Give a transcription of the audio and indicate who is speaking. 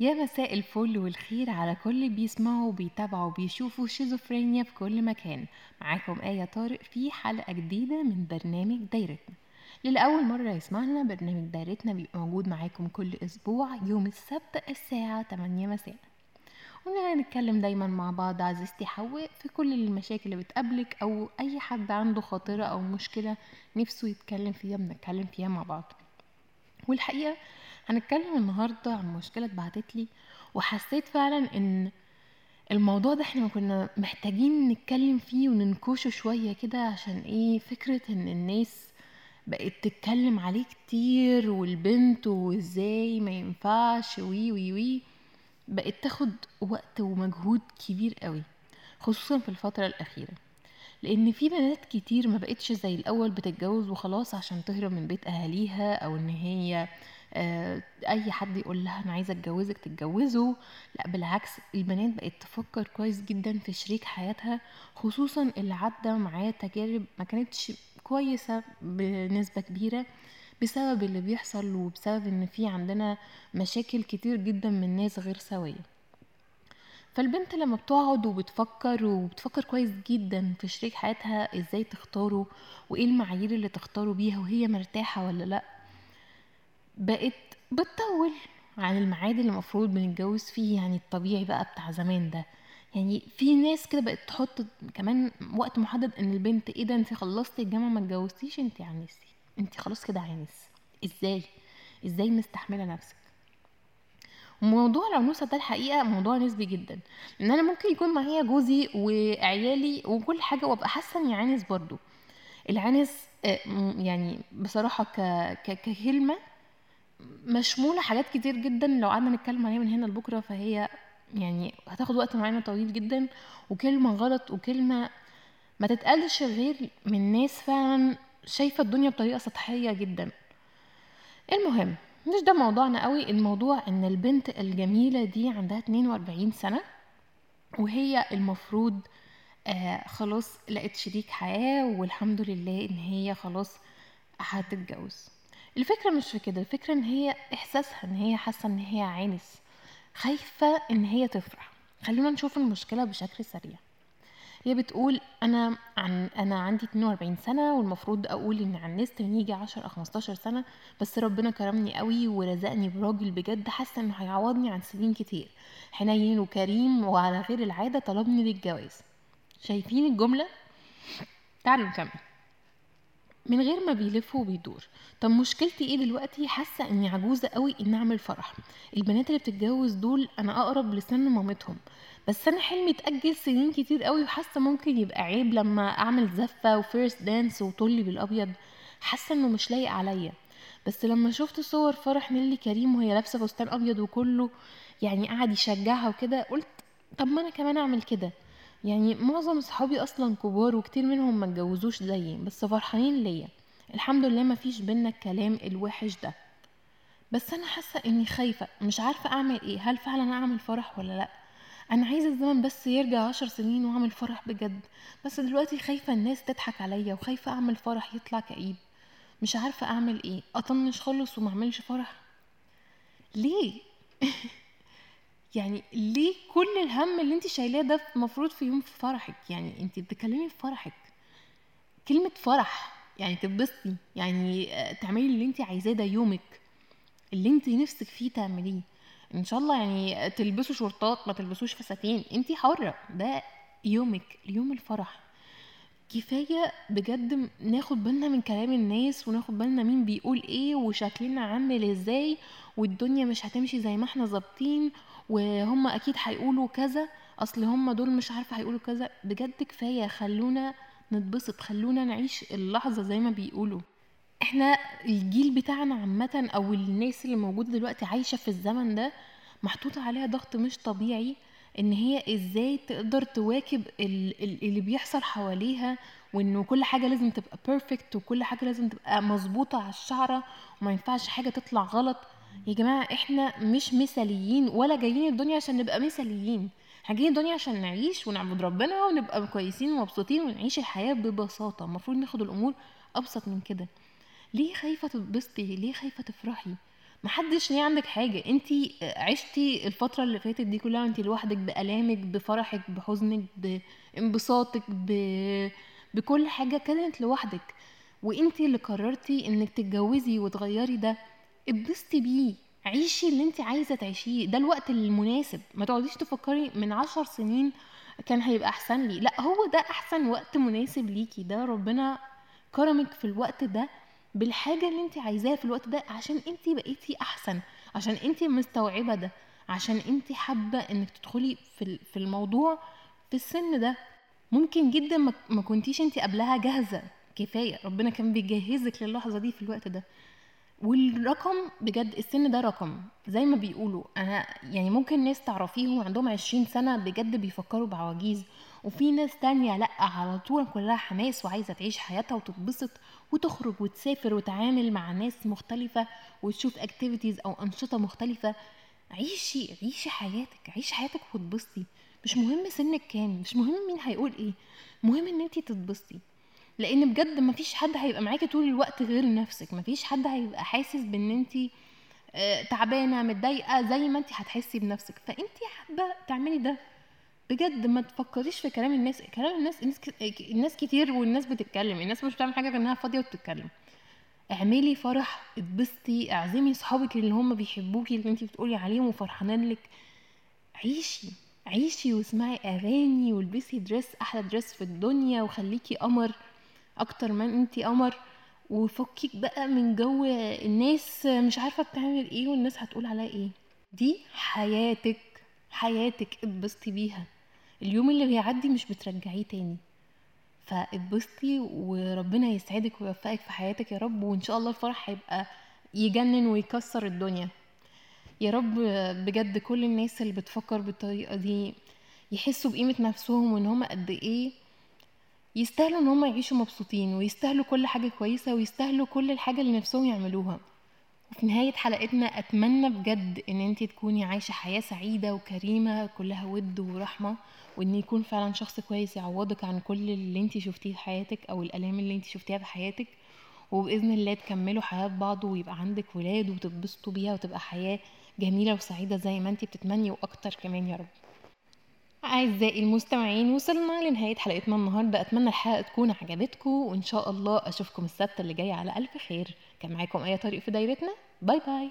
Speaker 1: يا مساء الفل والخير على كل اللي بيسمعوا وبيتابعوا وبيشوفوا شيزوفرينيا في كل مكان. معاكم آية طارق في حلقة جديدة من برنامج دايرتنا. للأول مرة يسمعنا برنامج دايرتنا بيبقى موجود معاكم كل أسبوع يوم السبت الساعة 8 مساء. ونتكلم دايما مع بعض عزيزتي حواء في كل المشاكل اللي بتقابلك أو أي حد عنده خاطرة أو مشكلة نفسه يتكلم فيها بنتكلم فيها مع بعض. والحقيقة هنتكلم النهاردة عن مشكلة اتبعتت لي وحسيت فعلا إن الموضوع ده إحنا كنا محتاجين نتكلم فيه وننكشه شوية كده عشان إيه فكرة إن الناس بقت تتكلم عليه كتير والبنت وإزاي ما ينفعش وي وي وي بقت تاخد وقت ومجهود كبير قوي خصوصا في الفترة الأخيرة. لأن في بنات كتير ما بقتش زي الأول بتتجوز وخلاص عشان تهرب من بيت أهاليها أو إن هي أي حد يقول لها أنا عايزة أتجوزك تتجوزه. لا بالعكس البنات بقت تفكر كويس جدا في شريك حياتها خصوصا اللي عدى معاه تجارب ما كانتش كويسة بنسبة كبيرة بسبب اللي بيحصل وبسبب إن في عندنا مشاكل كتير جدا من ناس غير سوية. فالبنت لما بتقعد وبتفكر وبتفكر كويس جدا في شريك حياتها إزاي تختاره وإيه المعايير اللي تختاره بيها وهي مرتاحة ولا لأ بقت بتطول عن الميعاد اللي المفروض بنتجوز فيه يعني الطبيعي بقى بتاع زمان ده. يعني في ناس كده بقت تحط كمان وقت محدد إن البنت إيه ده انت خلصتي الجامعة ما اتجوزتيش انت عنستي. انت خلاص كده عانس إزاي؟ إزاي مستحملة نفسك؟ موضوع العنوسة ده الحقيقة موضوع نسبي جدا. إن أنا ممكن يكون معايا جوزي وعيالي وكل حاجة وأبقى حاسة إني عانس برضو العنس آه، يعني بصراحة ك... ك... ككلمة مشمولة حاجات كتير جدا. لو قعدنا نتكلم عليها من هنا لبكرة فهي يعني هتاخد وقت معانا طويل جدا. وكلمة غلط وكلمة ما تتقالش غير من ناس فعلا شايفة الدنيا بطريقة سطحية جدا. المهم مش ده موضوعنا قوي. الموضوع إن البنت الجميلة دي عندها 42 سنة وهي المفروض آه خلاص لقت شريك حياة والحمد لله إن هي خلاص هتتجوز. الفكرة مش في كده الفكرة إن هي إحساسها إن هي حاسة إن هي عانس خايفة إن هي تفرح. خلونا نشوف المشكلة بشكل سريع. هي بتقول أنا عن أنا عندي 42 سنة والمفروض أقول إن عنست من يجي 10 أو 15 سنة بس ربنا كرمني قوي ورزقني براجل بجد حاسة إنه هيعوضني عن سنين كتير. حنين وكريم وعلى غير العادة طلبني للجواز. شايفين الجملة؟ تعالوا نكمل. من غير ما بيلف وبيدور. طب مشكلتي إيه دلوقتي؟ حاسة إني عجوزة قوي ان أعمل فرح. البنات اللي بتتجوز دول أنا أقرب لسن مامتهم. بس أنا حلمي اتأجل سنين كتير قوي وحاسة ممكن يبقى عيب لما أعمل زفة وفيرست دانس وطلي بالأبيض. حاسة إنه مش لايق عليا. بس لما شفت صور فرح نيلي كريم وهي لابسة فستان أبيض وكله يعني قعد يشجعها وكده قلت طب ما أنا كمان أعمل كده. يعني معظم صحابي أصلا كبار وكتير منهم ما اتجوزوش زيي بس فرحانين ليا. الحمد لله ما فيش بينا الكلام الوحش ده. بس أنا حاسة إني خايفة مش عارفة أعمل إيه. هل فعلا أعمل فرح ولا لأ؟ أنا عايزة الزمن بس يرجع عشر سنين وأعمل فرح بجد. بس دلوقتي خايفة الناس تضحك عليا وخايفة أعمل فرح يطلع كئيب. مش عارفة أعمل إيه. أطنش خالص وما أعملش فرح. ليه؟ يعني ليه كل الهم اللي انت شايلاه ده المفروض في يوم فرحك؟ يعني انت بتتكلمي في فرحك. كلمة فرح يعني تتبسطي يعني آه، تعملي اللي انت عايزاه ده يومك. اللي انت نفسك فيه تعمليه. ان شاء الله يعني تلبسوا شورتات ما تلبسوش فساتين. انت حرة ده يومك يوم الفرح. كفاية بجد ناخد بالنا من كلام الناس وناخد بالنا مين بيقول إيه وشكلنا عامل إزاي والدنيا مش هتمشي زي ما إحنا ظابطين وهم أكيد هيقولوا كذا أصل هم دول مش عارفة هيقولوا كذا. بجد كفاية خلونا نتبسط خلونا نعيش اللحظة زي ما بيقولوا. إحنا الجيل بتاعنا عامة أو الناس اللي موجودة دلوقتي عايشة في الزمن ده محطوط عليها ضغط مش طبيعي. إن هي إزاي تقدر تواكب اللي بيحصل حواليها وانه كل حاجة لازم تبقى بيرفكت وكل حاجة لازم تبقى مظبوطة على الشعرة وما ينفعش حاجة تطلع غلط. يا جماعة إحنا مش مثاليين ولا جايين الدنيا عشان نبقى مثاليين. إحنا جايين الدنيا عشان نعيش ونعبد ربنا ونبقى كويسين ومبسوطين ونعيش الحياة ببساطة. المفروض ناخد الأمور أبسط من كده. ليه خايفة تتبسطي ليه خايفة تفرحي؟ ما حدش ليه عندك حاجة. انت عشتي الفترة اللي فاتت دي كلها انت لوحدك بآلامك بفرحك بحزنك بانبساطك ب... بكل حاجة كانت لوحدك. وانت اللي قررتي انك تتجوزي وتغيري ده. اتبسطي بيه. عيشي اللي انت عايزة تعيشيه. ده الوقت المناسب. ما تقعديش تفكري من عشر سنين كان هيبقى أحسن لي. لا هو ده أحسن وقت مناسب ليكي. ده ربنا كرمك في الوقت ده. بالحاجة اللي انت عايزاها في الوقت ده عشان انت بقيتي أحسن عشان انت مستوعبة ده عشان انت حابة انك تدخلي في الموضوع في السن ده. ممكن جدا ما كنتيش انت قبلها جاهزة كفاية ربنا كان بيجهزك للحظة دي في الوقت ده. والرقم بجد السن ده رقم زي ما بيقولوا. أنا يعني ممكن ناس تعرفيهم عندهم عشرين سنة بجد بيفكروا بعواجيز وفي ناس تانية لأ على طول كلها حماس وعايزة تعيش حياتها وتتبسط وتخرج وتسافر وتعامل مع ناس مختلفة وتشوف اكتيفيتيز أو أنشطة مختلفة. عيشي عيشي حياتك عيشي حياتك وتبسطي. مش مهم سنك كام مش مهم مين هيقول إيه. مهم إن أنتي تتبسطي. لأن بجد مفيش حد هيبقى معاكي طول الوقت غير نفسك. مفيش حد هيبقى حاسس بان انتي آه، تعبانة متضايقة زي ما انتي هتحسي بنفسك. فانتي حابة تعملي ده. بجد ما تفكريش في كلام الناس. كلام الناس الناس, كتير والناس بتتكلم. الناس مش بتعمل حاجة انها فاضية وبتتكلم. اعملي فرح اتبسطي اعزمي صحابك اللي هم بيحبوكي اللي انت بتقولي عليهم وفرحانين لك. عيشي عيشي واسمعي أغاني والبسي دريس أحلى دريس في الدنيا وخليكي قمر. أكتر من انت قمر وفكيك بقى من جو الناس مش عارفة بتعمل إيه والناس هتقول عليها إيه. دي حياتك حياتك اتبسطي بيها. اليوم اللي بيعدي مش بترجعيه تاني. فاتبسطي وربنا يسعدك ويوفقك في حياتك يا رب وإن شاء الله الفرح هيبقى يجنن ويكسر الدنيا. يا رب بجد كل الناس اللي بتفكر بالطريقة دي يحسوا بقيمة نفسهم وإن هم قد إيه يستاهلوا إن هم يعيشوا مبسوطين ويستاهلوا كل حاجة كويسة ويستاهلوا كل الحاجة اللي نفسهم يعملوها. وفي نهاية حلقتنا أتمنى بجد إن أنت تكوني عايشة حياة سعيدة وكريمة كلها ود ورحمة وإن يكون فعلا شخص كويس يعوضك عن كل اللي أنت شفتيه في حياتك أو الآلام اللي أنت شفتيها في حياتك. وبإذن الله تكملوا حياة بعض ويبقى عندك ولاد وتتبسطوا بيها وتبقى حياة جميلة وسعيدة زي ما أنت بتتمني وأكتر كمان يا رب. أعزائي المستمعين وصلنا لنهاية حلقتنا النهاردة. أتمنى الحلقة تكون عجبتكم وإن شاء الله أشوفكم السبت اللي جاي على ألف خير. كان معاكم أي طريق في دايرتنا. باي باي.